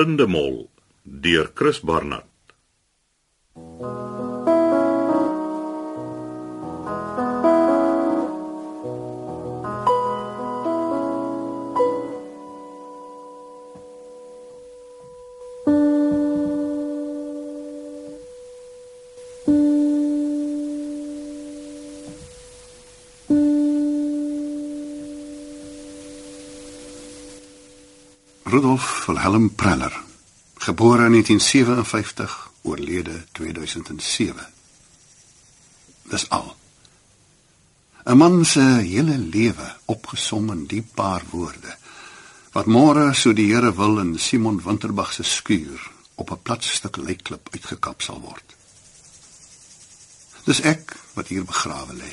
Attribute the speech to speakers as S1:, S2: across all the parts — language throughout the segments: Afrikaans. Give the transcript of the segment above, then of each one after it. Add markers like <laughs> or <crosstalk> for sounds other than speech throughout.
S1: Blinde Mol deur Chris Barnard.
S2: Wilhelm Preller, gebore in 1957, oorlede 2007. Dis al. 'n Man se hele lewe opgesom in die paar woorde wat môre so die Here wil in Simon Winterbag se skuur op 'n plat stuk lijkklip uitgekap sal word. Dis ek wat hier begrawe lê.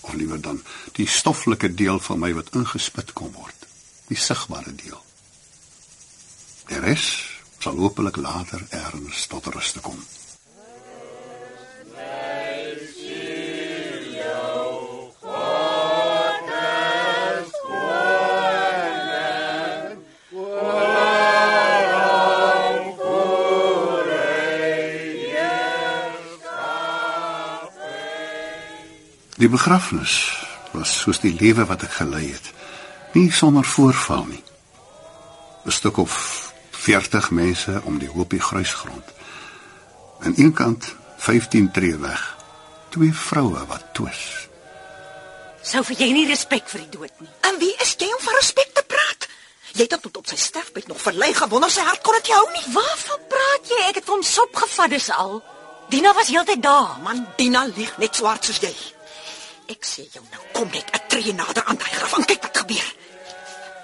S2: Of liewer dan die stoffelike deel van my wat ingespit kom word, die sigbare deel. Die res sal hopelik later erns tot rus te kom. Die begrafnis was soos die lewe wat ek gelei het, nie sonder voorval nie. 'n Stuk of 40 mense om die hoopie gruisgrond. Aan een kant 15 tree weg, twee vroue wat twis.
S3: Sou vir jy nie respek vir die dood nie.
S4: En wie is jy om van respek te praat? Jy het tot op sy sterfbed nog verlei gewonder sy hart kon dit hou nie.
S3: Waarvan praat jy? Ek het hom sop gevat dis al. Dina was heeltyd daar.
S4: Man, Dina lieg net swart soos jy. Ek sê jou nou, kom net 'n tree nader aan daai graf en kyk wat gebeur.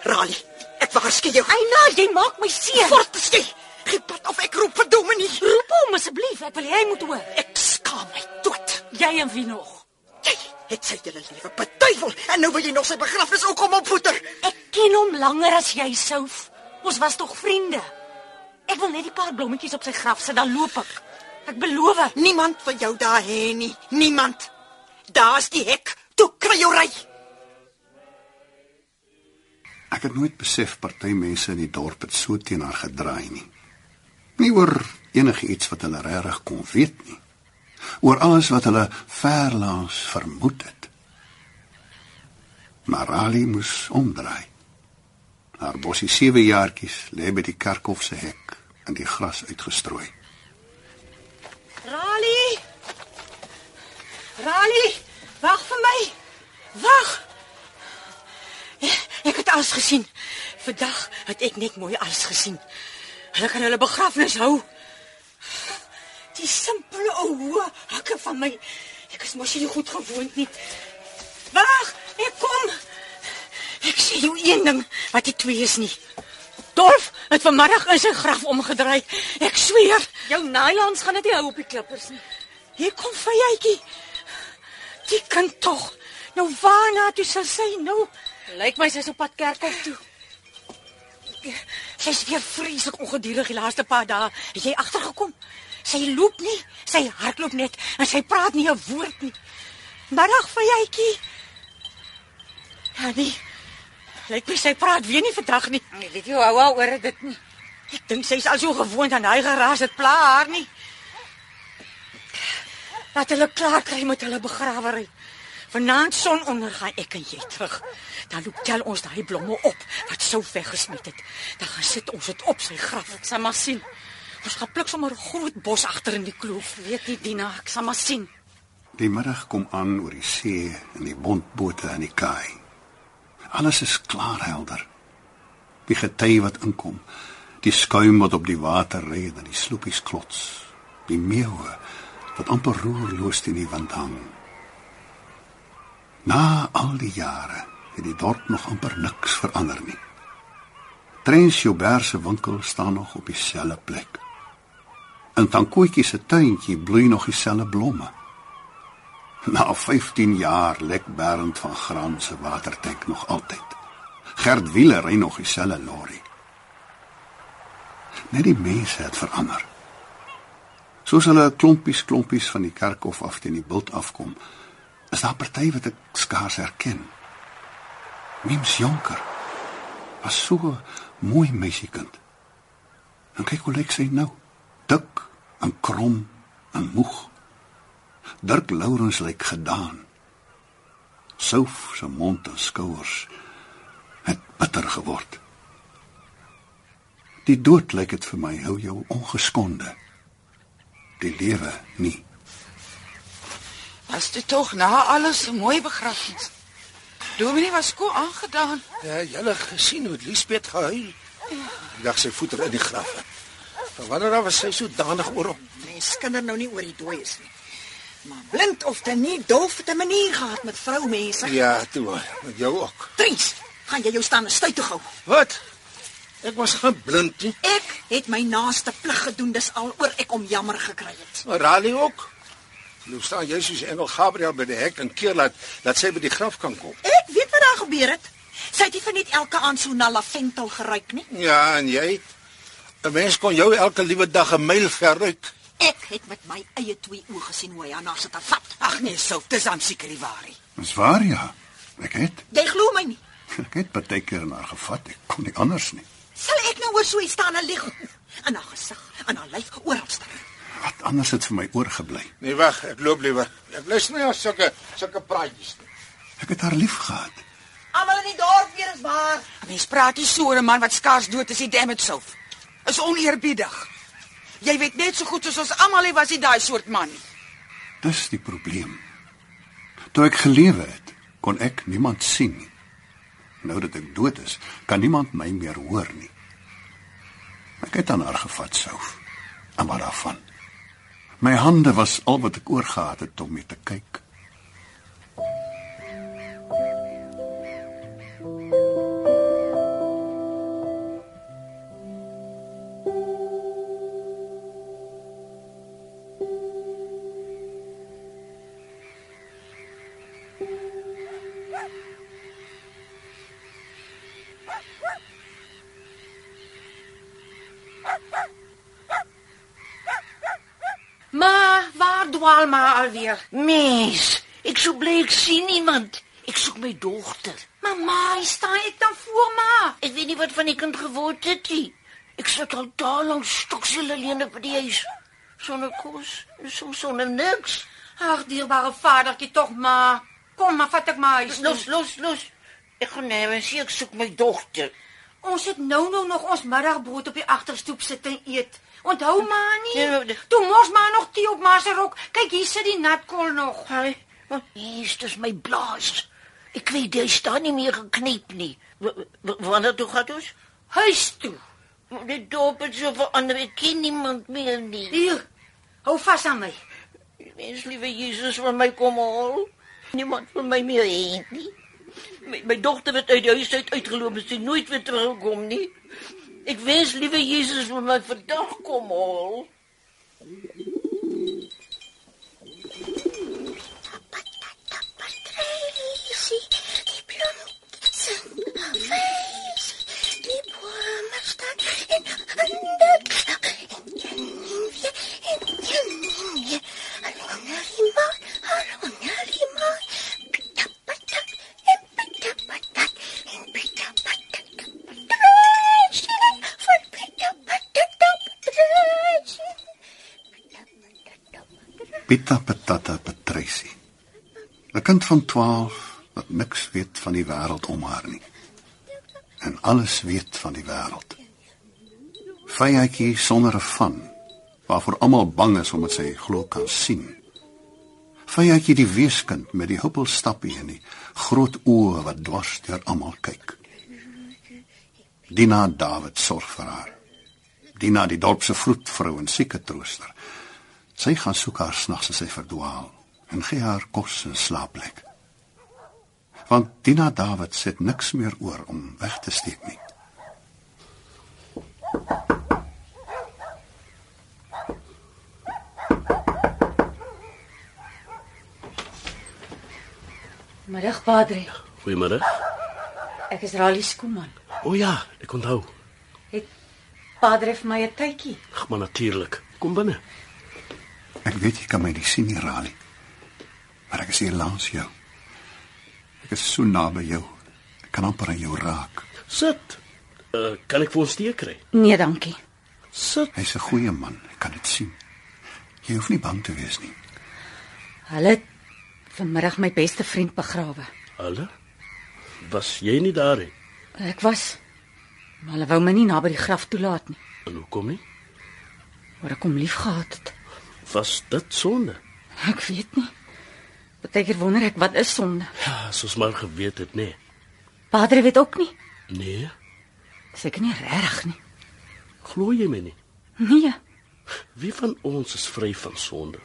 S4: Rali, ek waarsku jou.
S3: Eina, jy maak my seer.
S4: Fort is jy. Geen pad of ek roep vir Dominee.
S3: Roep hom asseblief, ek wil hy moet hoor.
S4: Ek skaam my dood.
S3: Jy en wie nog?
S4: Jy het sy hele lewe betuivel en nou wil jy nog sy begrafnis ook kom opvoeter.
S3: Ek ken hom langer as jy sou. Ons was tog vriende. Ek wil net die paar blommetjies op sy graf sit, dan loop ek. Ek beloof.
S4: Niemand vir jou daar hê nie. Niemand. Daar's die hek. Toe kry jou ry.
S2: Ek het nooit besef party mense in die dorp het so teen haar gedraai nie. Nie oor enigiets wat hulle regtig kon weet nie. Oor alles wat hulle verlaas vermoed het. Maar Ali moes omdraai. Haar bossie sewe jaartjies lê by die kerkhof se hek in die gras uitgestrooi.
S3: Rali! Rali, wag vir my. Wag. Ek het alles gesien. Vandag het ek net mooi alles gesien. Hulle kan hulle begrafnis hou. Die simpele ou hoë hakke van my. Ek is mos nie goed gewoond nie. Wag, ek kom. Ek sê jou een ding wat die twee is nie. Dolf het vanmiddag in sy graf omgedraai. Ek sweer, jou nylons gaan dit nie hou op die klippers nie. Hier kom Vyetjie. Die kind tog. Nou waarna toe sal sy nou? Lyk my sy's op pad kerkhof toe. Sy's weer vreeslik ongeduldig die laaste paar dae. Het jy agtergekom? Sy loop nie, sy hardloop net en sy praat nie 'n woord nie. Middag Vyetjie. Ja nee. Lyk my sy praat weer nie vandag nie.
S5: Ek weet jy hou al oor dit nie.
S3: Ek dink sy's al so gewoond aan hy geraas, dit pla haar nie. Laat hulle klaar kry met hulle begrawery. Vanaand sononder gaan ek en jy terug. Dan loop tel ons daai blomme op wat sou weggesmet het. Dan gaan sit ons dit op sy graf. Ek sal maar sien. Ons gaan pluk sommer 'n groot bos agter in die kloof. Weet jy Dina, ek sal maar sien.
S2: Die middag kom aan oor die see en die bontbote in die kaai. Alles is klaar helder. Die gety wat inkom, die skuim wat op die water ry en die sloepies klots, die meeuwe wat amper roerloos teen die wind hang. Na al die jare het die dorp nog amper niks verander nie. Trens Joubert se winkel staan nog op dieselfde plek. In Tankootjie se tuintjie bloei nog dieselfde blomme. Na 15 jaar lek Bernd van Graan se watertank nog altyd. Gert Wiele ry nog dieselfde lorry. Net die mense het verander. Soos hulle klompies klompies van die kerkhof af teen die bult afkom, is daar party wat ek skaars herken. Mims Jonker was so mooi meisiekind. En kyk hoe lyk sy nou. Dik en krom en moeg. Dirk Lourens lyk gedaan. Souf se mond en skouers het bitter geword. Die dood lyk dit vir my hou jou ongeskonde. Die lewe nie.
S4: Was dit tog na alles 'n mooi begrafnis? Dominee was ko aangedaan.
S6: Ja, julle gesien hoe Liesbeth gehuil. Ek dag sy voeter in die graf. Van wanneer af was sy so danig oor hom?
S5: Mens skinder nou nie oor die dooies nie. Maar blind of te nie het 'n manier gehad met vroumense.
S6: Ja, toe, met jou ook.
S5: Tries, gaan jy jou staan en stuit te gou.
S6: Wat? Ek was geen blind nie.
S5: Ek het my naaste plig gedoen, dis aloor ek om jammer gekry het.
S6: Maar Raleigh ook. Nou staan jy soos engel Gabriel by die hek en keer laat dat sy by die graf kan kom.
S5: Ek weet wat daar gebeur het. Sy het nie vir net elke aand so na laventel geruik nie.
S6: Ja, en jy? 'n Mens kon jou elke liewe dag 'n myl ver ruik.
S5: Ek het met my eie twee oë gesien hoe hy haar na sit te vat.
S4: Ag nee, sou, dis aan seker die waarheid.
S2: Dis waar ja. Ek het
S5: Jy glo my nie.
S2: ek het baie keer na haar gevat. Ek kon nie anders nie.
S5: Sal ek nou oor so iets staan en lieg? In haar gesig, in haar lyf, oral staan.
S2: Anders het vir my oorgebly.
S6: Nee, wag, ek loop liewer. Ek luister nie na sulke sulke praatjies nie.
S2: Ek het haar lief gehad.
S5: Almal in die dorp weer is waar.
S4: Mens praat nie so oor 'n man wat skaars dood is, die damn self. Is oneerbiedig. Jy weet net so goed soos ons almal hy was hy daai soort man.
S2: Dis die probleem. Toe ek gelewe het, kon ek niemand sien nie. Nou dat ek dood is, kan niemand my meer hoor nie. Ek het aan haar gevat souf. En wat daarvan? My hande was al wat ek oorgehad het om mee te kyk.
S3: Alweer?
S7: Mens, ek sou bly ek sien iemand. Ek soek my dogter.
S3: Mamma, hier staan ek dan voor ma.
S7: Ek weet nie wat van die kind geword het nie. Ek sit al daal lank stoksel alleen op die huis. Sonder kos, so sonder niks.
S3: Ag, dierbare vadertjie tog ma. Kom maar, vat ek my huis.
S7: Los, los, los. Ek gaan nou en sê ek soek my dogter.
S3: Ons het nou nou nog ons middagbrood op die agterstoep sit en eet. Onthou maar nie.
S7: Nee,
S3: Toe mos maar nog tee op ma se rok. Kyk, hier sit die natkol nog.
S7: Wat is dit my blaas? Ek weet jy staan nie meer geknyp nie. Wanneer toe gaan ons?
S3: Huis toe.
S7: Die dorp het so verander. Ek ken niemand meer nie.
S3: Hier. Hou vas aan my.
S7: Mens liewe Jesus wil my kom haal. Niemand wil my meer hê nie. My, my dogter het uit die huis uit uitgeloop en sy nooit weer terugkom nie. Ek wens liewe Jesus wil my vandag kom haal.
S8: Patricie, Pita
S2: Patata Patricie. 'n Kind van 12 wat niks weet van die wêreld om haar nie. En alles weet van die wêreld. Vyetjie sonder 'n van waarvoor almal bang is omdat sy glo kan sien. Vyetjie die weeskind met die huppelstappie en die groot oë wat dwars deur almal kyk. Dina David sorg vir haar. Dina die dorp se vroedvrou en sieke trooster. Sy gaan soek haar snags as sy verdwaal en gee haar kos en slaapplek. Want Dina David sit niks meer oor om weg te steek nie.
S9: Middag, Padre.
S10: Goeiemôre.
S9: Ek is Rally Skooman.
S10: O ja, ek onthou.
S9: Het Padre vir my 'n tydjie?
S10: Ag, maar natuurlik. Kom binne.
S2: Ek weet jy kan my nie sien nie, Rali. Maar ek is hier langs jou. Ek is so naby jou. Ek kan amper aan jou raak.
S10: Sit. Uh, kan ek vir ons tee kry?
S9: Nee, dankie.
S10: Sit.
S2: Hy's 'n goeie man, ek kan dit sien. Jy hoef nie bang te wees nie.
S9: Hulle het vanmiddag my beste vriend begrawe.
S10: Hulle? Was jy nie daar nie?
S9: Ek was maar hulle wou my nie naby die graf toelaat nie.
S10: En hoekom nie?
S9: Maar ek hom liefgehad het.
S10: Was dit sonde?
S9: Ek weet nie. Partykeer wonder ek wat is sonde.
S10: Ja, soos maar geweet het, nee.
S9: Padre weet ook nie.
S10: Nee,
S9: Seker nie regtig nie.
S10: glo jy my nie?
S9: Nee.
S10: Wie van ons is vry van sonde?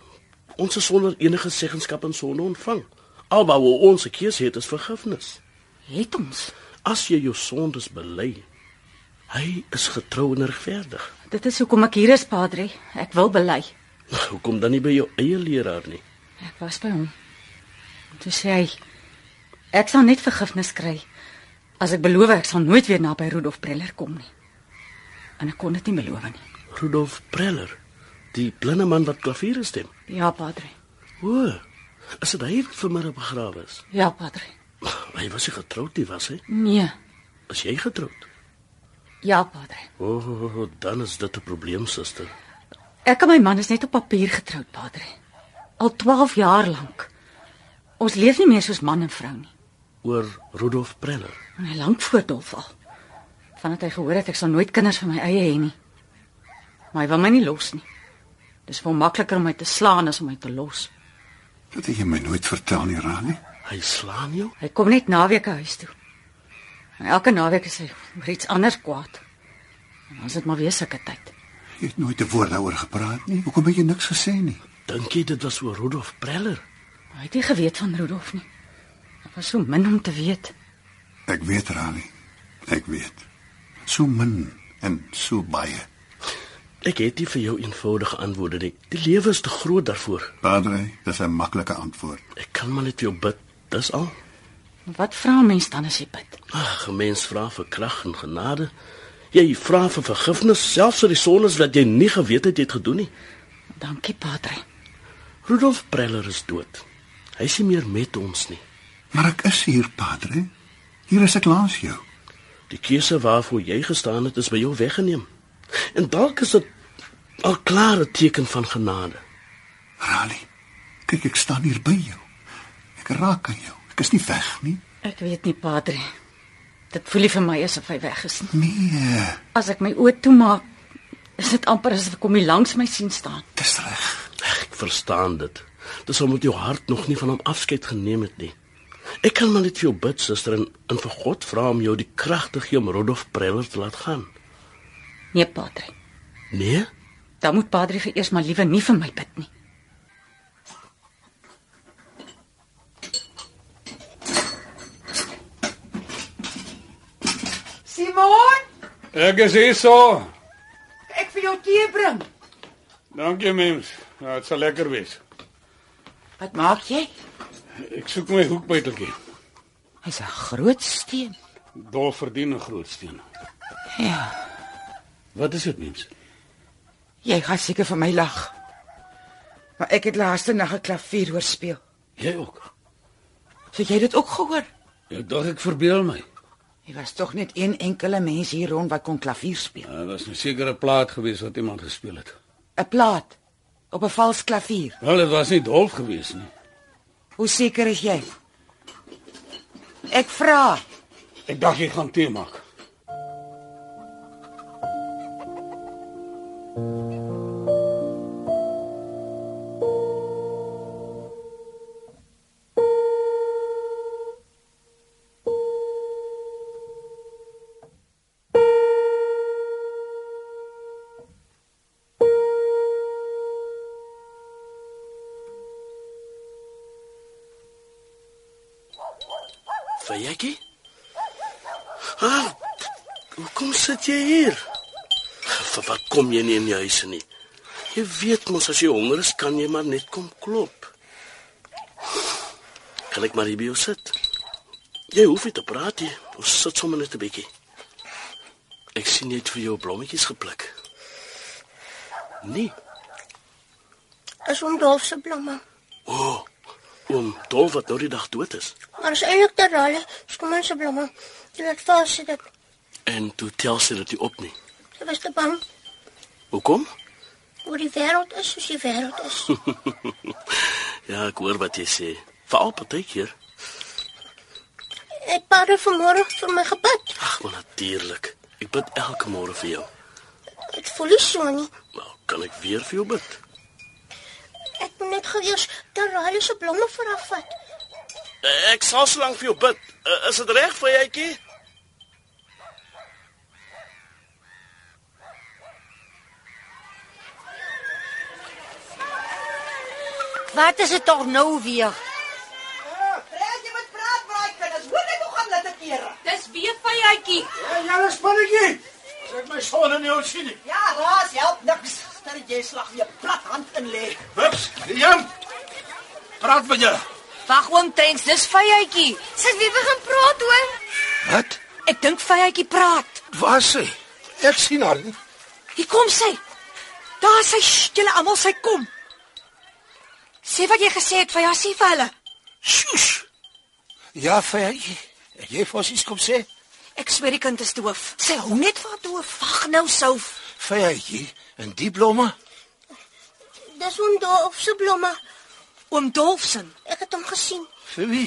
S10: Ons is sonder enige seggenskap aan sonde ontvang. Alwaar ons 'n keuse het is vergifnis.
S9: Het ons.
S10: As jy jou sondes bely, hy is getrou en regverdig.
S9: Dit is hoekom ek hier is, Padre. Ek wil bely.
S10: Hoekom dan nie by jou eie leraar nie?
S9: Ek was by hom. Toe sê hy ek sal net vergifnis kry as ek beloof ek sal nooit weer naby Rudolf Preller kom nie. En ek kon dit nie beloof nie.
S10: Rudolf Preller, die blinde man wat klavier stem.
S9: Ja, Padre.
S10: O, is dit hy wat vanmiddag begrawe is?
S9: Ja, Padre.
S10: Hy was nie getroud nie, was hy?
S9: Nee.
S10: Is jy getroud?
S9: Ja, Padre.
S10: O, oh, dan is dit 'n probleem, suster.
S9: Ek en my man is net op papier getroud, Padre. Al 12 jaar lank. Ons leef nie meer soos man en vrou nie.
S10: Oor Rudolf Preller.
S9: Hy lank voor Dolf al. Vandat hy gehoor het ek sal nooit kinders van my eie hê nie. Maar hy wil my nie los nie. Dis hom makliker om my te slaan as om my te los.
S2: Dit het jy my nooit vertel nie, Rani.
S10: Hy slaan jou?
S9: Hy kom net naweke huis toe. En elke naweek is hy oor iets anders kwaad. En is dit maar weer sulke tyd.
S2: Jy het nooit 'n woord daaroor gepraat nie. Hoekom het jy niks gesê nie?
S10: Dink jy dit was oor Rudolf Preller?
S9: Hy het nie geweet van Rudolf nie. Dit was so min om te weet.
S2: Ek weet, Rani. Ek weet. So min en so baie.
S10: Ek het nie vir jou eenvoudige antwoorde nie. Die lewe is te groot daarvoor.
S2: Padre, dis 'n maklike antwoord.
S10: Ek kan maar net vir jou bid. Dis al.
S9: Wat vra 'n mens dan as jy bid?
S10: Ag, 'n mens vra vir krag en genade. Jy vra vir vergifnis selfs vir die sondes wat jy nie geweet het jy het gedoen nie.
S9: Dankie, Padre.
S10: Rudolf Preller is dood. Hy is nie meer met ons nie.
S2: Maar ek is hier, Padre. Hier is ek langs jou.
S10: Die keuse waarvoor jy gestaan het is by jou weggeneem. En dalk is dit al klare teken van genade.
S2: Rani, kyk ek staan hier by jou. Ek raak aan jou. Ek is nie weg nie.
S9: Ek weet nie, Padre. Dit voel vir my asof hy weg is.
S2: Nee,
S9: As ek my oë toemaak, is dit amper asof ek hom hier langs my sien staan.
S2: dis reg.
S10: Ek verstaan dit. Dis omdat jou hart nog nie van hom afskeid geneem het nie. Ek kan maar net vir jou bid, suster, en, en vir God vra om jou die krag te gee om Rudolf Preller te laat gaan.
S9: Nee, Padre.
S10: Nee?
S9: Dan moet Padre vir eers maar liewe nie vir my bid nie.
S4: Simon,
S11: Ek is hier so.
S4: ek vir jou tee bring.
S11: Dankie mens. Nou, dit sal lekker wees.
S4: Wat maak jy?
S11: Ek soek my hoekbuiteltjie.
S4: Hy's 'n groot steen.
S11: Dol verdien 'n groot steen.
S4: Ja,
S11: Wat is dit mens?
S4: jy gaan seker vir my lag. Maar ek het laaste nag 'n klavier hoor speel.
S11: Jy ook.
S4: So jy het dit ook gehoor?
S11: Ek dink ek verbeel my.
S4: Jy was tog net een enkele mens hier rond wat kon klavier speel.
S11: Dit was 'n sekere plaat gewees wat iemand gespeel het.
S4: 'n Plaat op 'n vals klavier.
S11: Wel, dit was nie Dolf gewees nie.
S4: Hoe seker is jy? Ek vra.
S11: Ek dink jy gaan tee maak.
S10: Jy hier? Vir wat kom jy nie in die huis nie? Jy weet mos as jy honger is, kan jy maar net kom klop. Kan ek maar hier by jou sit? Jy hoef nie te praat nie. Ons sit sommer net 'n bietjie. Ek sien net vir jou blommetjies gepluk. Nee.
S8: Is om Dolf se blomme.
S10: O, oh, oom Dolf wat nou die dag dood is.
S8: Maar is eintlik te ralle, skoon se blomme. Jy laat vas sit dit.
S10: En toe tel sy dit nie op nie.
S8: Sy was te bang.
S10: Hoekom?
S8: Oor die wêreld is soos die wêreld is. <laughs>
S10: Ja, ek hoor wat jy sê. Veral partykeer.
S8: Ek bad er vanmôre vir my gebed.
S10: Ag, maar natuurlik. Ek bid elke môre vir jou.
S8: Dit voel nie so nie.
S10: Nou, kan ek weer vir jou bid?
S8: Ek moet net gou eers Tarali se blomme vir haar vat.
S10: Eh, Ek sal so lank vir jou bid. Uh, is dit reg vir jytjie?
S9: Wat is dit tog nou weer?
S5: Praat jy met praat braai kinders. Hoor net hoe gaan dit kere.
S9: Dis weer vyetjie.
S6: Ja, julle spannetjie. As ek my son in jou sien.
S5: Ja, raas help niks. Stel jy slag weer plat hand in lê.
S6: Hups, Jan. Praat met julle.
S9: Wag oom Trends, dis vyetjie. Sy het weer begin praat hoor.
S6: Wat?
S9: Ek dink vyetjie praat.
S6: Waar is sy? Ek sien haar nie.
S9: Hier kom sy. Daar is sy. Julle almal sy kom. Sê wat jy gesê het vir haar sê vir hulle.
S6: Sjoes. Ja, Faye. Jy fos iets kom sê?
S9: Ek sweer die kind is doof. Sy hou net vir doof. Wag nou, Souf.
S6: Faye, en die blomme?
S8: Dis ondoof se blomme.
S9: Oom Dolfsen.
S8: Ek het hom gesien.
S6: Vir wie?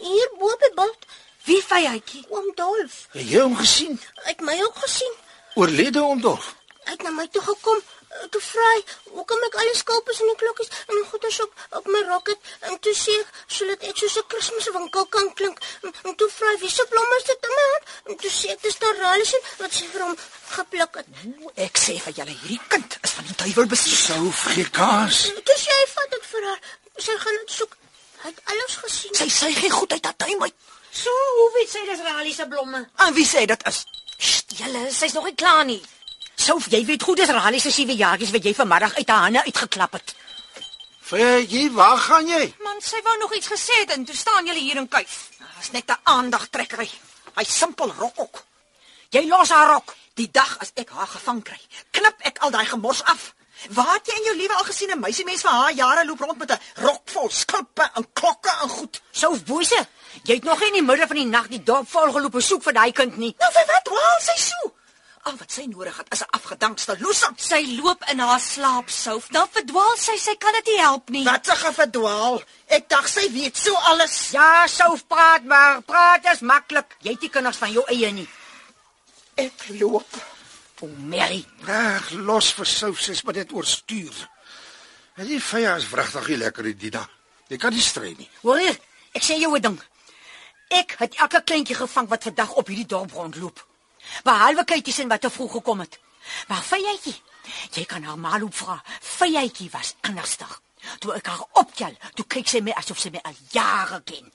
S8: Hier bo die bult.
S9: Wie vyetjie?
S8: Oom Dolf.
S6: Het jy hom gesien?
S8: Het my ook gesien.
S6: Oorlede om Dolf.
S8: Hy het na my toe gekom. Toe vra hy, "Hoekom ek al die skulpies en die klokkies en goeders op op my rok het?" En toe sê ek, "Sodat ek soos 'n Kersfeeswinkel kan klink." En, en toe vra hy, "Wie se blomme is dit in my hand?" En toe sê ek, "Dis Taralies wat sy vir hom gepluk het."
S5: Ek sê vir julle hierdie kind is van die duiwel bestuur.
S6: Sou frikaas.
S8: Toe sê hy, "Vat dit vir haar." Sy gaan dit soek. Hy het alles gesien.
S5: Sy sê geen goed uit dat hy my.
S9: So, hoe weet sy dis Rali se blomme?
S5: En wie sê dit is?
S9: Julle, sy's nog nie klaar nie. Souf, jy weet goed dis Rali se sewe jaartjies wat jy vanmiddag uit haar hande uitgeklap het.
S6: Faye, waar gaan jy?
S9: Man, sy wou nog iets gesê het en toe staan julle hier en kuif.
S5: Dis net 'n aandagtrekkery. Hy simpel rok ook.
S9: Jy los haar rok.
S5: Die dag as ek haar gevang kry, knip ek al daai gemors af. Waar het jy in jou lewe al gesien 'n meisiemens van haar jare loop rond met 'n rok vol skulpe en klokke en goed?
S9: Souf boeise. Jy het nog nie in die middel van die nag die dorp vol geloop en soek vir daai kind nie.
S5: Nou vir wat waal sy so? Al wat sy nodig het is 'n afgedankste loesang.
S9: Sy loop in haar slaap, Souf. Dan verdwaal sy, sy kan dit nie help nie.
S5: Wat 'n geferdwaal. Ek dink sy weet so alles.
S9: Ja, Souf, praat maar. Praat is maklik. Jy het nie kinders van jou eie nie.
S5: Ek loop.
S9: O, Mary.
S6: Ag, los vir souses, maar dit oorstuur. En die Faye is wragtig nie lekker die Dina. Jy kan nie stry nie.
S9: Hoor hier, ek sê jou 'n ding. Ek het elke kleintjie gevang wat vandag op hierdie dorp rondloop. Behalwe kyties en wat te vroeg gekom het. Maar vyetjie, jy kan haar maar loop vra. Vyetjie was anderstig. Toe ek haar optel, toe kyk sy my asof sy my al jare ken.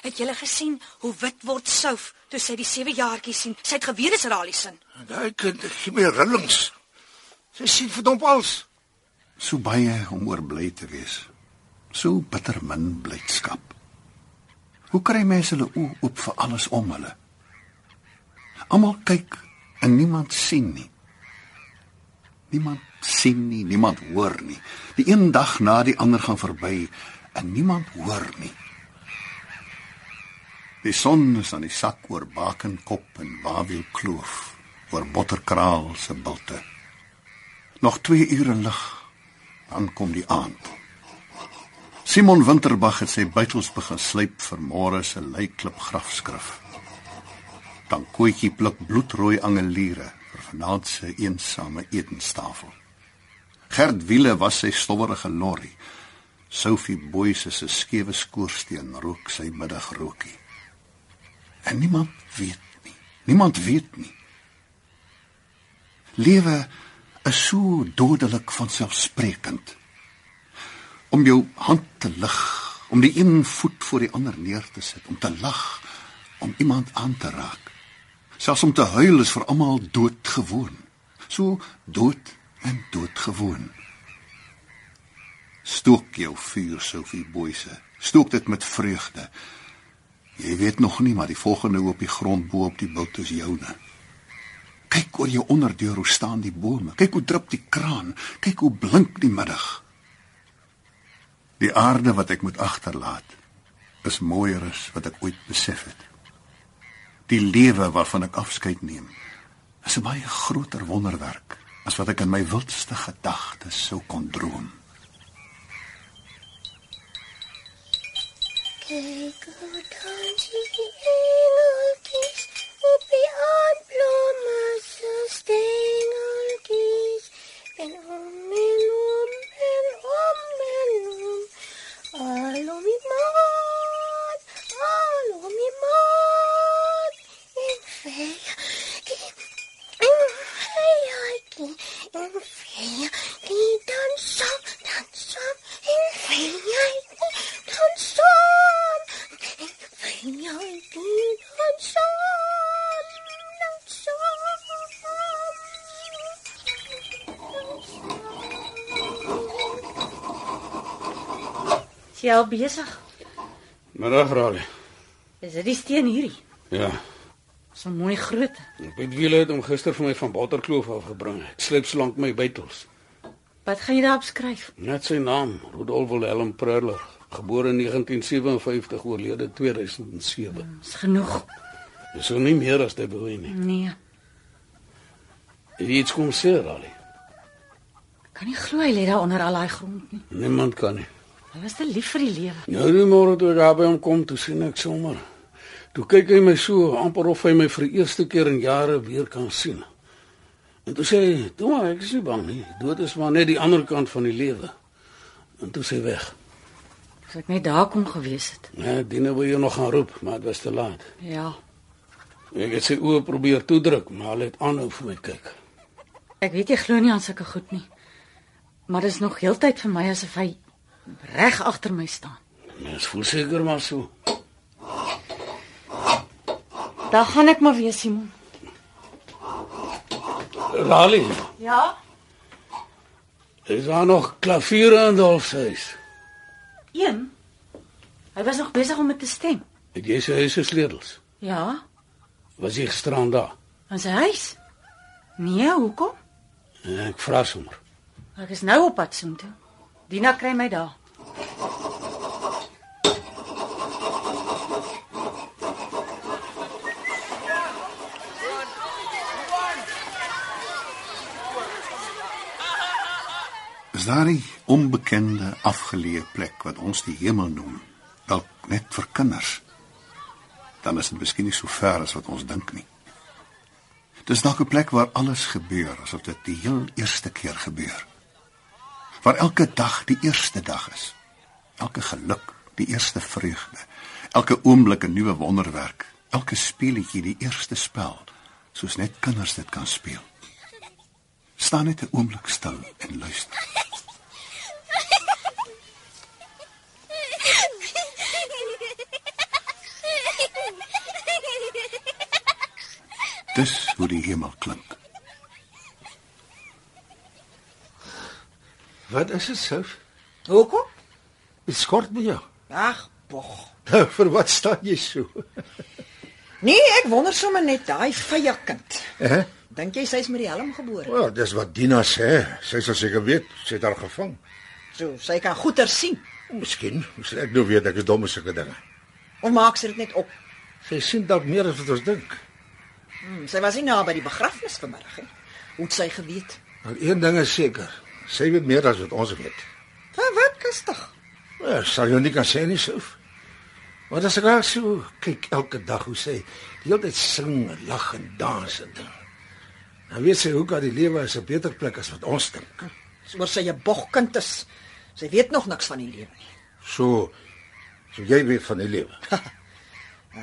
S9: Het julle gesien hoe wit word Souf toe sy die sewe jaartjies sien? Sy het geweet dis Rali se.
S6: Daai kind gee my rillings. Sy sien verdomp als.
S2: So baie om oor bly te wees. So bitter min blydskap. Hoe kry mense hulle oë oop vir alles om hulle? Almal kyk en niemand sien nie. Niemand sien nie, niemand hoor nie. Die een dag na die ander gaan verby en niemand hoor nie. Die son is aan die sak oor Bakenkop en Wawiel Kloof, oor Botterkraal se bulte. Nog 2 ure lig, dan kom die aand. Simon Winterbag het sy buitels begin slyp vir môre se leiklip grafskrif. Dan koetjie pluk bloedrooi angeliere vir vanaand se eensame etenstafel. Gert Wiele was sy stowwerige lorry. Sophie Boyce se skewe skoorsteen rook sy middagrookie. En niemand weet nie. Niemand weet nie. Lewe is so dodelik van selfsprekend. Om jou hand te lig, om die een voet voor die ander neer te sit, om te lag, om iemand aan te raak. Selfs om te huil is vir almal doodgewoon. So dood en doodgewoon. Stook jou vuur, Sophie Boyse. Stook dit met vreugde. Jy weet nog nie maar die volgende op die grond bo op die bult is joune. Kyk oor jou onderdeur hoe staan die bome. Kyk hoe drup die kraan. Kyk hoe blink die middag. Die aarde wat ek moet agterlaat is mooier as wat ek ooit besef het. Die lewe waarvan ek afskeid neem is 'n baie groter wonderwerk as wat ek in my wildste gedagtes sou kon droom.
S8: Kyk hoe dans die engeltjies al
S9: besig?
S11: Middag, Raleigh.
S9: Is dit die steen hierdie?
S11: Ja.
S9: So mooi groot.
S11: Ek het wiele het hom gister vir my van Botterkloof afgebring. Ek sleep so lank my bytels.
S9: Wat gaan jy daarop skryf?
S11: Net sy naam, Rudolf Wilhelm Preuler, gebore in 1957, oorlede 2007.
S9: Dis genoeg.
S11: Dis so nie meer as dit wil nie.
S9: Nee.
S11: Iets kom sê, Raleigh?
S9: Kan nie glo hy lê daar onder al daai grond nie.
S11: Niemand kan nie.
S9: Hy was te lief vir die lewe.
S11: Nou die môre toe ek daar by hom kom, toe sien ek sommer. Toe kyk hy my so amper of hy my vir die eerste keer in jare weer kan sien. En toe sê hy, "Toe maar, ek is nie bang nie. Dood is maar net die ander kant van die lewe." En toe sê hy weg.
S9: As ek net daar kon gewees het.
S11: Ja, Dina wou jou nog gaan roep, maar dit was te laat.
S9: Ja.
S11: Ek het sy oë probeer toedruk, maar hy het aanhou vir my kyk.
S9: Ek weet jy glo nie aan sulke goed nie. Maar dit is nog heeltyd vir my asof hy reg agter my staan.
S11: Mens voel seker maar so.
S9: Daar gaan ek maar weer, Simon.
S11: Raleigh,
S9: Ja.
S11: is daar nog klaviere in Dolf se huis?
S9: Een. Hy was nog besig om met te stem.
S11: Het jy sy huis se sleutels?
S9: Ja,
S11: Was jy gisterand daar?
S9: in sy huis. Nee, hoekom?
S11: Ek vra sommer.
S9: Ek is nou op pad soontoe. Dina kry my daar.
S2: Is daar 'n onbekende afgeleë plek wat ons die hemel noem, dalk net vir kinders? Dan is dit miskien nie so ver as wat ons dink nie. Dis dalk 'n plek waar alles gebeur asof dit die heel eerste keer gebeur. Waar elke dag die eerste dag is. Elke geluk die eerste vreugde. Elke oomblik 'n nuwe wonderwerk. Elke speletjie die eerste spel, soos net kinders dit kan speel. Staan net 'n oomblik stil en luister. Dis hoe die hemel klink.
S6: Wat is dit, Souf?
S5: Hoekom?
S6: Dit skort by jou.
S5: Ag, bog.
S6: Nou, <laughs> vir wat staan jy so?
S5: Nee, ek wonder sommer net daai vye kind.
S6: Hè?
S5: Dink jy sy's met die helm gebore?
S6: Wel, dis wat Dina sê. Sy sal seker weet, sy het haar gevang.
S5: So, sy kan goeie sien.
S6: Miskien, moes ek nou weet ek is dom met sulke dinge.
S5: Of maak sy dit net op?
S6: Sy sien dalk meer as wat ons dink.
S5: Hmm, sy was nie na by die begrafnis vanmiddag nie. Hoe het sy geweet?
S6: Maar een ding is seker, sy weet meer as wat ons weet.
S5: Van wat kustig?
S6: Ja, sal jy nie kan sê nie, Souf. Maar as ek haar so kyk elke dag hoe sy die hele tyd sing, en lag en dans en ding. Dan weet sy hoe kan die lewe is 'n beter plek as wat ons dink.
S5: Soos sy 'n bogkind is. Sy weet nog niks van die lewe nie.
S6: So so jy weet van die lewe. <laughs>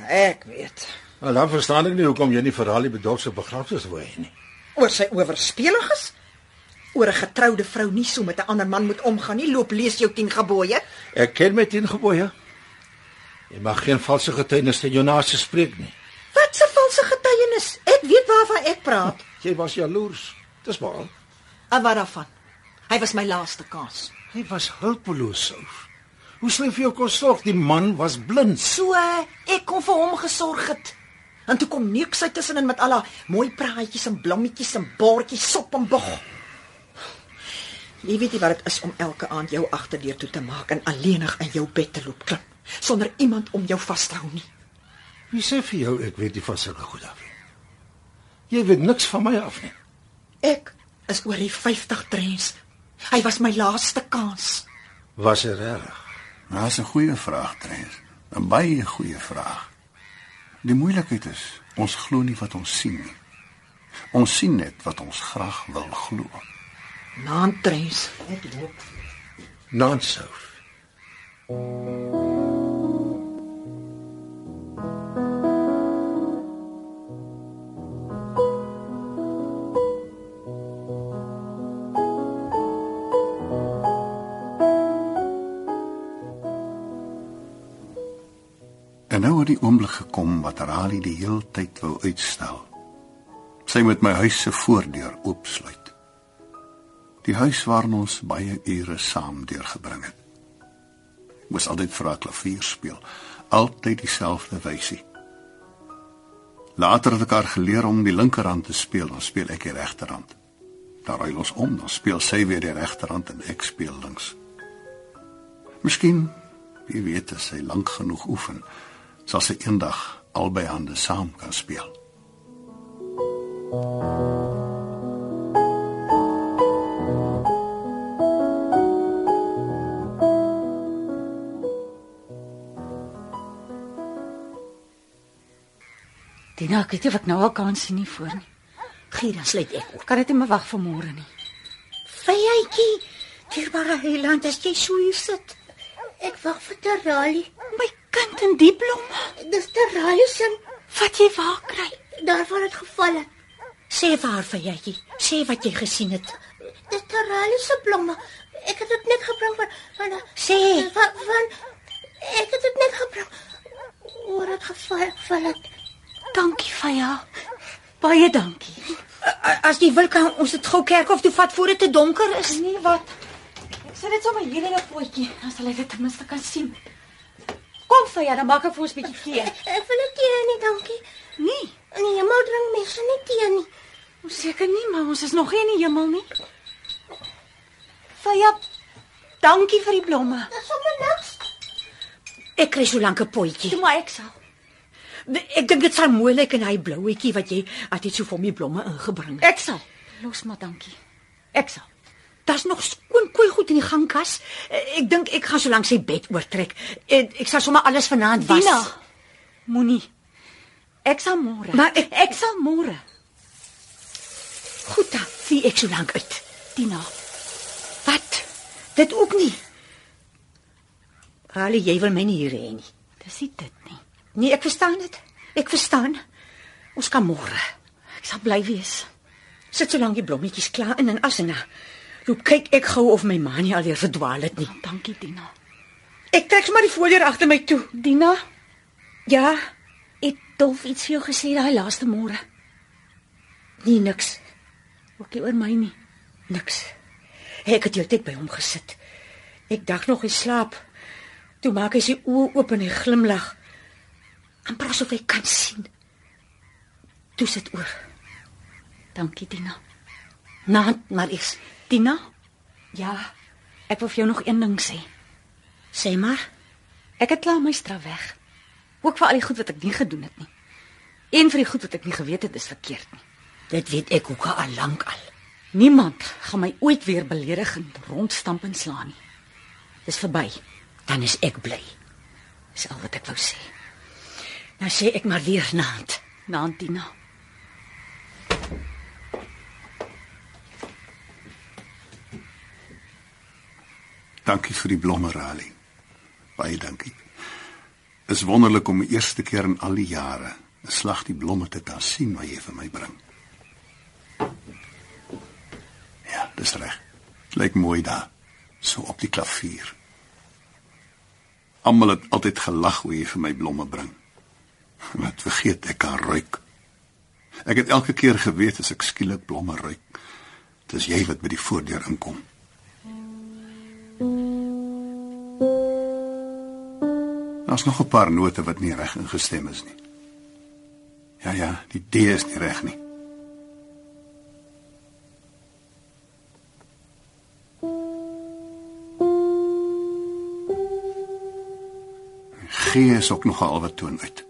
S5: Ek weet.
S6: Nou dan verstaan ek nie hoekom jy nie vir haar die bedorf se begrafnis wou hê nie.
S5: Oor sy oorspelig is? Oor 'n getroude vrou nie so met 'n ander man moet omgaan nie. Loop lees jou 10 gebooie.
S6: Ek ken my 10 gebooie. Jy mag geen valse getuienis teen jou naaste spreek nie.
S5: Wat 'n valse getuienis. Ek weet waarvan ek praat. <laughs>
S6: Jy was jaloers. Dis maar.
S5: En wat daarvan? Hy was my laaste kans.
S6: Hy was hulpeloos, Souf. Hoe sou hy vir jou kon sorg? Die man was blind.
S5: So ek kon vir hom gesorg het. En toe kom niks uit tussenin met al daai mooi praatjies en blommetjies en bordjies sop en bog. Jy weet nie wat dit is om elke aand jou agterdeur toe te maak en alleenig in jou bed te loop klim sonder iemand om jou vas te hou nie.
S6: Wie sê vir jou ek weet nie van sulke goed af nie? Jy weet niks van my af nie.
S5: Ek is oor die 50 trends. Hy was my laaste kans.
S6: Was dit reg?
S2: Nou, Dit is 'n goeie vraag, Trens. 'n Baie goeie vraag. Die moeilikheid is, ons glo nie wat ons sien nie. Ons sien net wat ons graag wil glo.
S5: Naand trends.
S6: Nansouf.
S2: En nou het die oomblik gekom wat Rali die hele tyd wou uitstel. Sy moet my huis se voordeur oopsluit. Die huis waarin ons baie ure saam deurgebring het. Ek moes altyd vir haar klavier speel, altyd dieselfde wysie. Later het ek haar geleer om die linkerhand te speel, dan speel ek die regterhand. Dan ruil ons om, dan speel sy weer die regterhand en ek speel links. Miskien, wie weet, as sy lank genoeg oefen, sal sy eendag albei hande saam kan speel.
S9: Dina, ek weet nie of ek nou al kan sien nie voor nie.
S3: Dan sluit ek op.
S9: Kan dit nie meer wag vir môre nie.
S3: Vyetjie, dierbare heiland, as jy so hier sit.
S8: Ek wag vir Terali.
S9: My kind in die blomme.
S8: Dis Terali se
S9: Wat jy waar kry?
S8: daarvan het geval. het.
S3: Sê vir haar vyetjie, sê wat jy gesien het.
S8: Dis Terali se blomme. Ek het dit net gebring van van
S3: Sê,
S8: van, van ek het dit net gebring. Oor het geval geval het.
S9: Dankie, Faya. Baie dankie.
S3: as jy wil kan ons dit gou kerkhof toe vat voor dit te donker is.
S9: Nee, wat? Ek sit dit sommer hier in 'n potjie, dan sal ek dit ten minste kan sien. Kom, Faya, dan maak ek vir ons 'n bietjie tee.
S8: Ek wil nie tee nie, dankie.
S9: Nee,
S8: In die hemel drink mense nie tee nie.
S9: ons seker nie, maar ons is nog nie in die hemel nie. Faya, dankie vir die blomme.
S8: Dis sommer niks.
S3: Ek kry so lank 'n potjie.
S9: Toe maar ek sal.
S3: Ek dink dit sal mooi lyk in hy blouetjie wat jy altyd so vir my blomme ingebring het.
S9: Ek sal. Los maar, dankie. Ek sal.
S3: Daar's nog skoon koei goed in die gangkas. Eh, Ek dink ek gaan so lank sy bed oortrek. Ek, ek sal sommer alles vanaand was.
S9: Dina, moenie. Ek sal môre.
S3: Maar ek-
S9: ek sal môre.
S3: Goed dan, sien ek so lank uit.
S9: Dina,
S3: Wat? Dit ook nie. Rally, jy wil my nie hier hê nie.
S9: dis dit nie.
S3: Nee, ek verstaan dit. Ek verstaan. Ons kan môre.
S9: Ek sal bly wees.
S3: Sit so lank die blommetjies klaar in en asena. Loop kyk ek gou of my ma nie alweer verdwaal het nie.
S9: Dankie, Dina.
S3: Ek trek sommer die voordeur agter my toe.
S9: Dina,
S3: Ja,
S9: het Dolf iets vir jou gesê daai laaste môre?
S3: nee niks.
S9: Ook nie oor my nie.
S3: Niks. Ek het heeltyd by hom gesit. Ek dag nog hy slaap. Toe maak hy sy oë oop en hy glimlag. Amper asof hy kan sien. Toe sit oor.
S9: Dankie, Dina.
S3: Naand maar is.
S9: Dina? Ja. Ek wil vir jou nog een ding sê.
S3: Sê maar.
S9: Ek het klaar my straf weg. Ook vir al die goed wat ek nie gedoen het nie. En vir die goed wat ek nie geweet het is verkeerd nie.
S3: Dit weet ek ook al lank al.
S9: Niemand gaan my ooit weer beledigend rondstamp en slaan nie.
S3: Dis verby. Dan is ek bly. Dis al wat ek wou sê. Nou sê ek maar weer naand.
S9: Naand Dina.
S2: Dankie vir die blomme, Rali. Baie dankie. Is wonderlik om die eerste keer in al die jare 'n slag die blomme te kan sien wat jy vir my bring. Ja, dis reg. Lyk mooi daar, so op die klavier. Almal het altyd gelag hoe jy vir my blomme bring. Wat vergeet ek kan ruik. Ek het elke keer geweet as ek skielik blomme ruik, dis jy wat by die voordeur inkom. Daar's nog 'n paar note wat nie reg ingestem is nie. Ja ja, die D is nie reg nie. G is ook nog 'n alwe toon uit.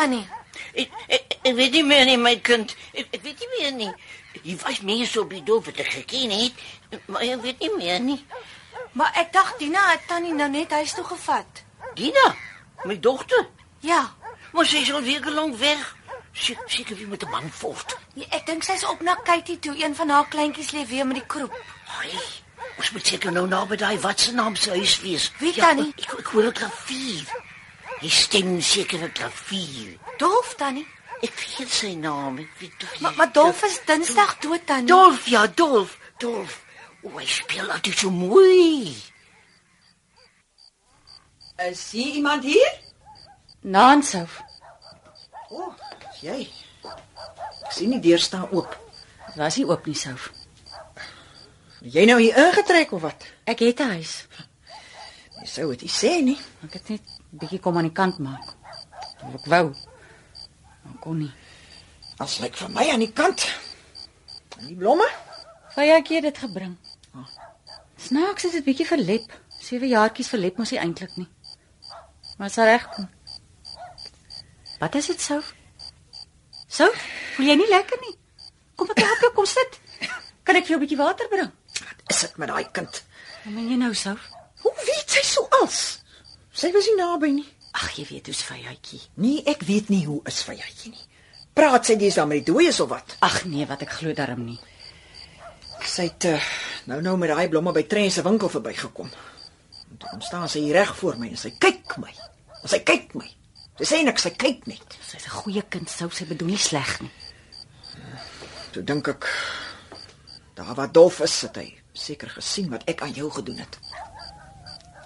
S8: Tannie?
S7: Ek, ek, ek weet nie meer nie, my kind. Ek, ek weet nie meer nie. Jy was mense op die dorp wat ek geken het, maar ek weet nie meer nie.
S8: Maar ek dink Dina het tannie nou net huis toe gevat.
S7: Dina, my dogter,
S8: Ja.
S7: maar sy is al weer lank weg. Sy seker weer met 'n man voort.
S8: Nee, ek dink sy's op na Katie toe. Een van haar kleintjies lê weer met die kroep.
S7: Ai, ons moet seker nou naby daai wat se naam se huis wees.
S8: Wie tannie?
S7: Ek, ek hoor 'n klavier. Hy stem seker 'n klavier.
S8: Dolf tannie.
S7: Ek weet sy naam, ek weet tog nie.
S8: Maar maar Dolf is Dinsdag dood tannie.
S7: Dolf, ja, Dolf, Dolf. O, hy speel altyd so mooi.
S5: Is hier iemand hier?
S9: Nansou.
S5: O, oh, jy. Ek sien die deur staan oop.
S9: Was hy oop nie sou.
S5: Het Jy nou hier ingetrek of wat?
S9: Ek het 'n huis.
S5: Jy sou dit nie sê nie.
S9: Ek het net bietjie kom aan die kant maak. Ek wou. Maar kon nie.
S5: As lyk vir my aan die kant. En die blomme?
S9: Vyjatjie het dit gebring. Snaaks is dit bietjie verlep. Sewe jaartjies verlep mos nie eintlik nie. Maar sal regkom. Wat is dit sou? Sou? Voel jy nie lekker nie? Kom ek help jou kom sit. Kan ek vir jou 'n bietjie water bring?
S5: Wat is dit met daai kind?
S9: Wat meen jy nou sou?
S5: Hoe weet sy so als? Sy was nie naby nie.
S9: Ag, jy weet hoe's vyjatjie.
S5: Nee, ek weet nie hoe is jytjie nie. Praat sy dis dan met die dooies of wat?
S9: Ag nee, wat ek glo darm nie.
S5: Sy het uh, nou nou met daai blomme by Trent se winkel verbygekom. Kom staan sy hier reg voor my en sy kyk my. En sy kyk my. Sy sê niks, sy kyk net.
S9: Sy's 'n goeie kind, sou sy bedoel nie sleg nie.
S5: Toe dink ek daar waar Dolf is, het hy seker gesien wat ek aan jou gedoen het.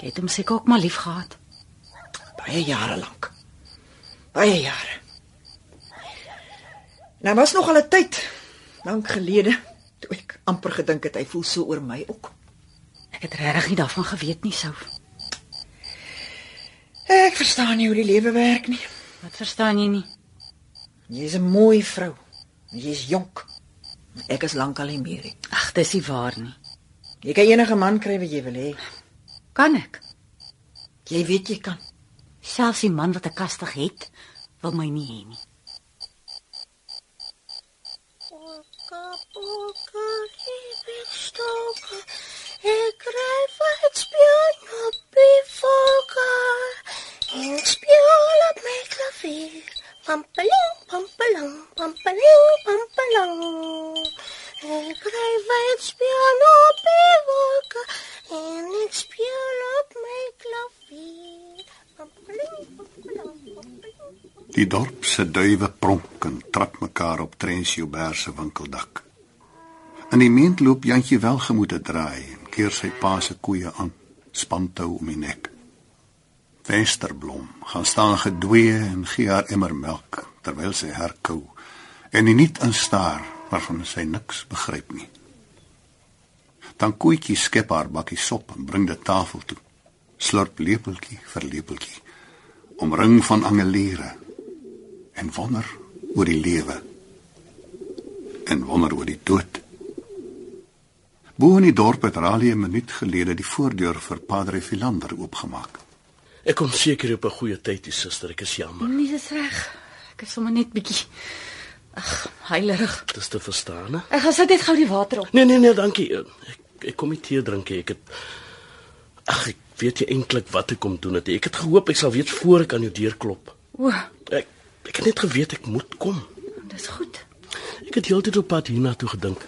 S9: Jy het hom seker ook maar lief gehad.
S5: Baie jare lank. Baie jare. Nou was nog al 'n tyd lank gelede toe ek amper gedink het hy voel so oor my ook.
S9: Ek het regtig nie daarvan geweet nie, sou.
S5: Ek verstaan nie hoe die lewe werk nie.
S9: Wat verstaan jy nie?
S5: Jy's 'n mooi vrou. Jy's jonk. Ek is lankal nie meer nie.
S9: Ag, dis nie waar nie.
S5: Jy kan enige man kry wat jy wil hê.
S9: Kan ek?
S5: Jy weet jy kan.
S9: Selfs die man wat ek kastig het, wil my nie hê nie.
S8: Ik rij van het spion op die. En ik speel op mijn klavier. Pampeling, pampeling, pampeling, pampeling. Ik rij van het spion op die wolken. En ik speel op mijn klavier.
S2: Die dorp se duwe pronk en trap mekaar op Trensjoubert se winkeldak. In die meent loop Jantjie welgemoed te draai en keer sy pa se koeie aan, spantou om die nek. Westerblom gaan staan gedwee en gee haar emmer melk terwyl sy herkou en die niet instaar waarvan sy niks begryp nie. Dan koetjie skep haar bakkie sop en bring dit tafel toe. Slurp lepeltjie vir lepeltjie omring van angeliere en wonder oor die lewe en wonder oor die dood. Bo in die dorp het Ralie 'n minuut gelede die voordeur vir Padre Philander oopgemaak.
S10: Ek kom seker op 'n goeie tyd, die suster. Ek is jammer.
S9: Nee, dis reg. Ek is sommer net bietjie Ag, heilerig.
S10: Dis te verstaan, hè?
S9: Ek gaan sit net gou die water op.
S10: Nee, nee, nee, dankie. Ek ek kom nie tee drink nie. Ek het Ag, ek weet nie eintlik wat ek kom doen het. nie. Ek het gehoop ek sal weet voor ek aan jou deur klop.
S9: O,
S10: Ek ek het net geweet ek moet kom.
S9: dis goed.
S10: Ek het heeltyd op pad hiernatoe gedink.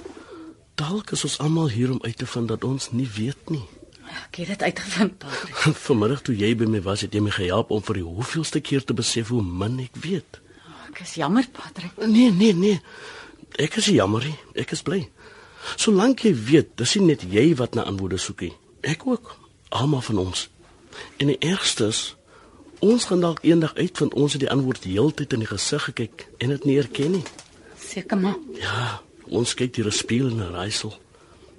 S10: Dalk is ons almal hier om uit te vind dat ons nie weet nie.
S9: Ek het dit uitgevind, Patrick. <laughs>
S10: Vanmiddag toe jy by my was, het jy my gehelp om vir die hoeveelste keer te besef hoe min ek weet.
S9: Ek is jammer, Patrick.
S10: Nee, nee, nee. Ek is jammer. Ek is bly. Solank jy weet, dis nie net jy wat na antwoorde soek nie. Ek ook. Almal van ons. En die ergste is ons gaan dalk eendag uitvind ons het die antwoord heeltyd in die gesig gekyk en dit nie erken nie.
S9: Seker maar.
S10: Ja, ons kyk deur 'n spieël en 'n raaisel.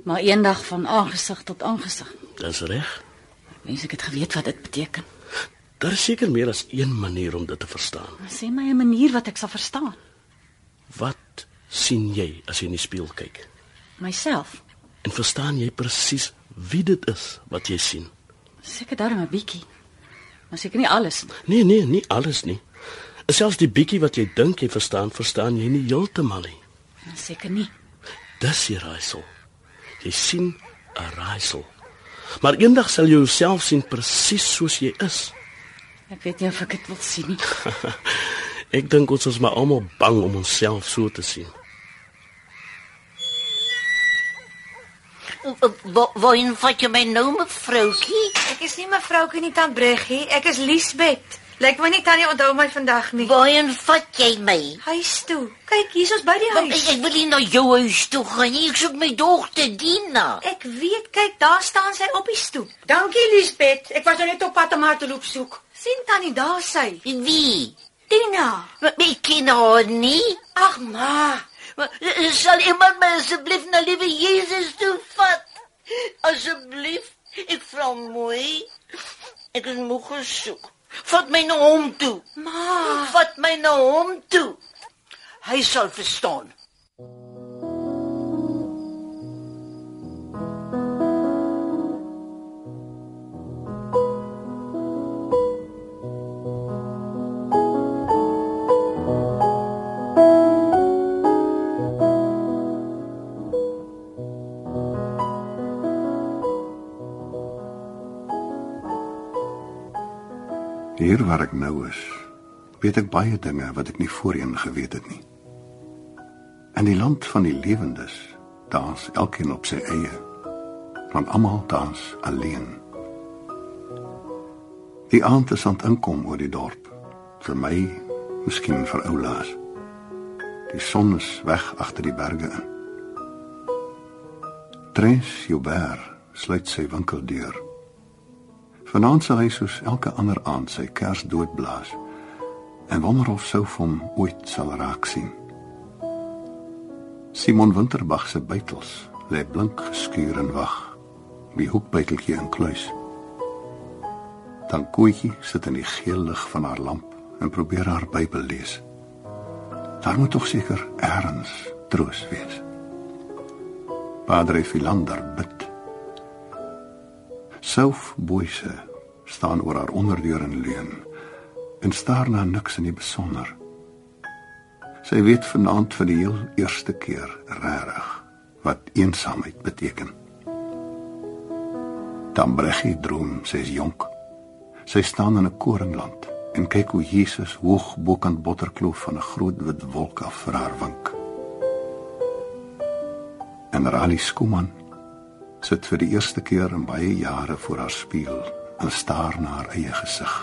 S9: Maar eendag van aangesig tot aangesig.
S10: Dis reg.
S9: Wens ek het geweet wat dit beteken.
S10: Daar is seker meer as een manier om dit te verstaan.
S9: Sê my 'n manier wat ek sal verstaan.
S10: Wat sien jy as jy in die spieël kyk?
S9: Myself.
S10: En verstaan jy presies wie dit is wat jy sien?
S9: Seker darm 'n bietjie. Maar seker nie alles nie.
S10: Nee, nee, nie alles nie. Selfs die bietjie wat jy dink jy verstaan, verstaan jy nie heeltemal nie.
S9: Seker nie.
S10: Dis die raaisel. Jy sien 'n raaisel. Maar eendag sal jy jouself sien presies soos jy is.
S9: Ek weet nie of ek dit wil sien nie. <laughs>
S10: Ek dink ons is maar almal bang om onsself so te sien.
S7: Waarheen vat jy my nou, mevroukie?
S12: Ek is nie mevroukie nie, tant Breggie. Ek is Liesbet. Lyk my nie tannie onthou my vandag nie.
S7: Waarheen vat jy my?
S12: Huis toe. Kyk, hier's ons by die huis.
S7: Ek, ek wil nie na jou huis toe gaan nie. Ek soek my dogter Dina.
S12: Ek weet, kyk, daar staan sy op die stoep.
S9: Dankie Liesbet. Ek was nou net op pad om haar te loop soek.
S12: sien tannie, daar sy.
S7: Wie?
S12: Tina.
S7: Maar Ek ken haar nie.
S12: Ag ma.
S7: Maar, eh, Sal iemand my asseblief na liewe Jesus toe vat? Asseblief, ek vra mooi. Ek is moeg gesoek. Vat my na hom toe.
S12: Ma.
S7: Vat my na hom toe. Hy sal verstaan.
S2: Hier waar ek nou is, weet ek baie dinge wat ek nie voorheen geweet het nie. In die land van die lewendes, dans elkeen op sy eie, want almal dans alleen. Die aand is aan het inkom oor die dorp. Vir my, miskien vir oulaas. Die son is weg agter die berge in. Tres Joubert sluit sy winkeldeur. Vanaand sal hy soos elke ander aand sy kers doodblaas en wonder of sou hom ooit sal raak sien. Simon Winterbag se buitels lê blink geskuur en wag. Die hoekbuiteltjie in kluis. Dan koetjie sit in die geel lig van haar lamp en probeer haar Bybel lees. Daar moet tog seker eers troos wees. Padre Philander bid. Self Boyse staan oor haar onderdeur en leun en staar na niks in die besonder. Sy weet vanaand vir die heel eerste keer regtig wat eensaamheid beteken. Dan Breggie droom, sy is jonk. Sy staan in 'n koringland en kyk hoe Jesus hoog bokant botterkloof van 'n groot wit wolk af vir haar wink. En Rali Skuman sit vir die eerste keer in baie jare voor haar spieël en staar na haar eie gesig.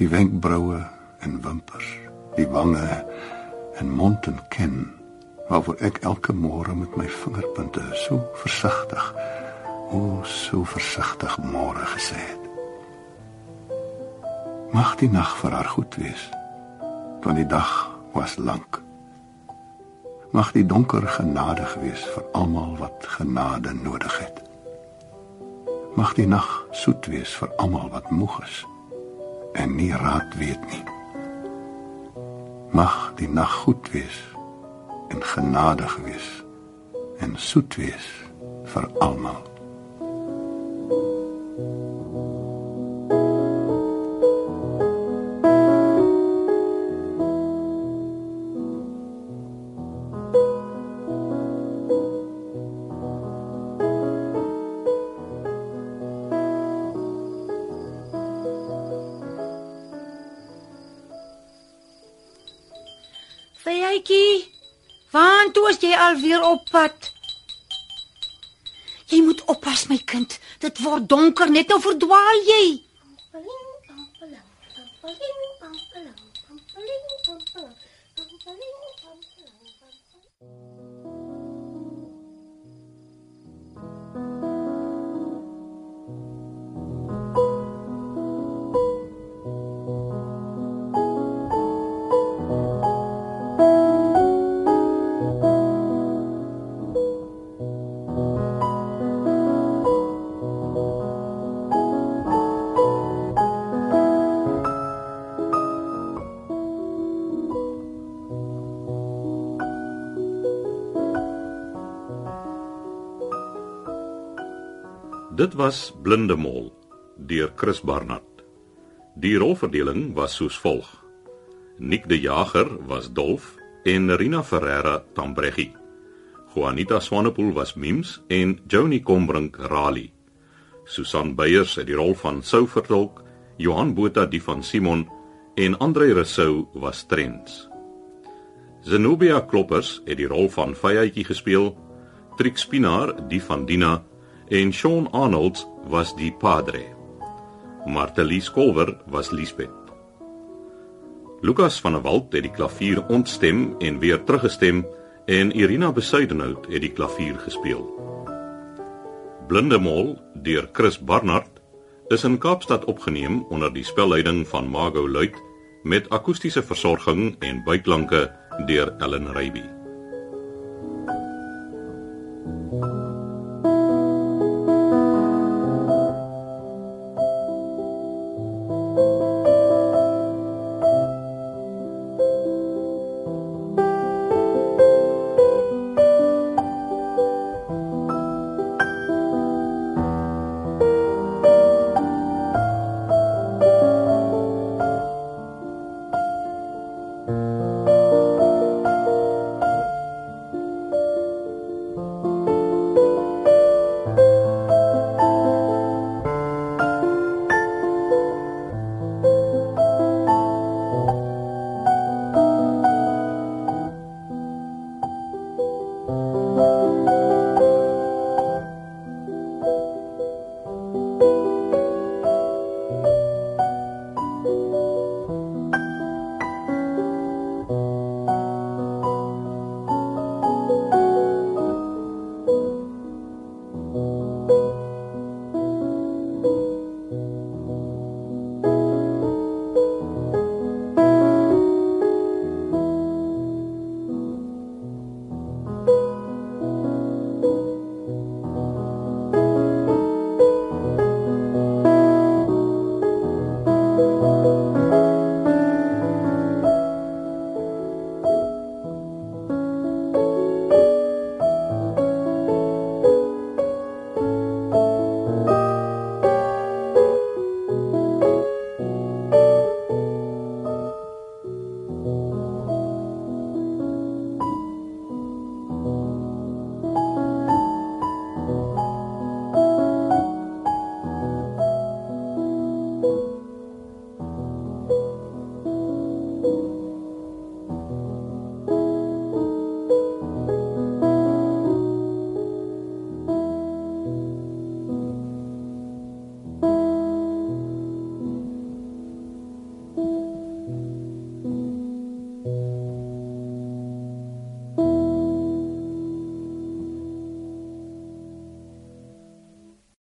S2: Die wenkbroue en wimpers, die wange en mond en kin waarvoor ek elke môre met my vingerpunte so versigtig, o so versigtig môre gesê het. Mag die nag vir haar goed wees, want die dag was lank. Mag die donker genadig wees vir almal wat genade nodig het. Mag die nag soet wees vir almal wat moeg is en nie raad weet nie. Mag die nag goed wees en genadig wees en soet wees vir almal.
S9: Vyetjie, waar toe is jy alweer op pad? Jy moet oppas my kind. Dit word donker, net nou verdwaal jy.
S1: Dit was Blinde Mol deur Chris Barnard. Die rolverdeling was soos volg: Nick de Jager was Dolf en Rina Ferreira Tambreggi. Juanita Swanepoel was Mims en Joni Combrink Rali. Susan Beyers het die rol van Sou vertolk, Johan Botha die van Simon en Andre Rousseau was Trends. Zenobia Kloppers het die rol van Vyetjie gespeel, Trix Pinaar die van Dina en Sean Arnold was die Padre. Martelie Skolwer was Liesbeth. Lukas van der Walt het die klavier ontstem en weer teruggestem en Irina Besuidenhout het die klavier gespeel. Blindemol deur Chris Barnard is in Kaapstad opgeneem onder die spelleiding van Margot Luit met akoestiese versorging en byklanke deur Ellen Reiby.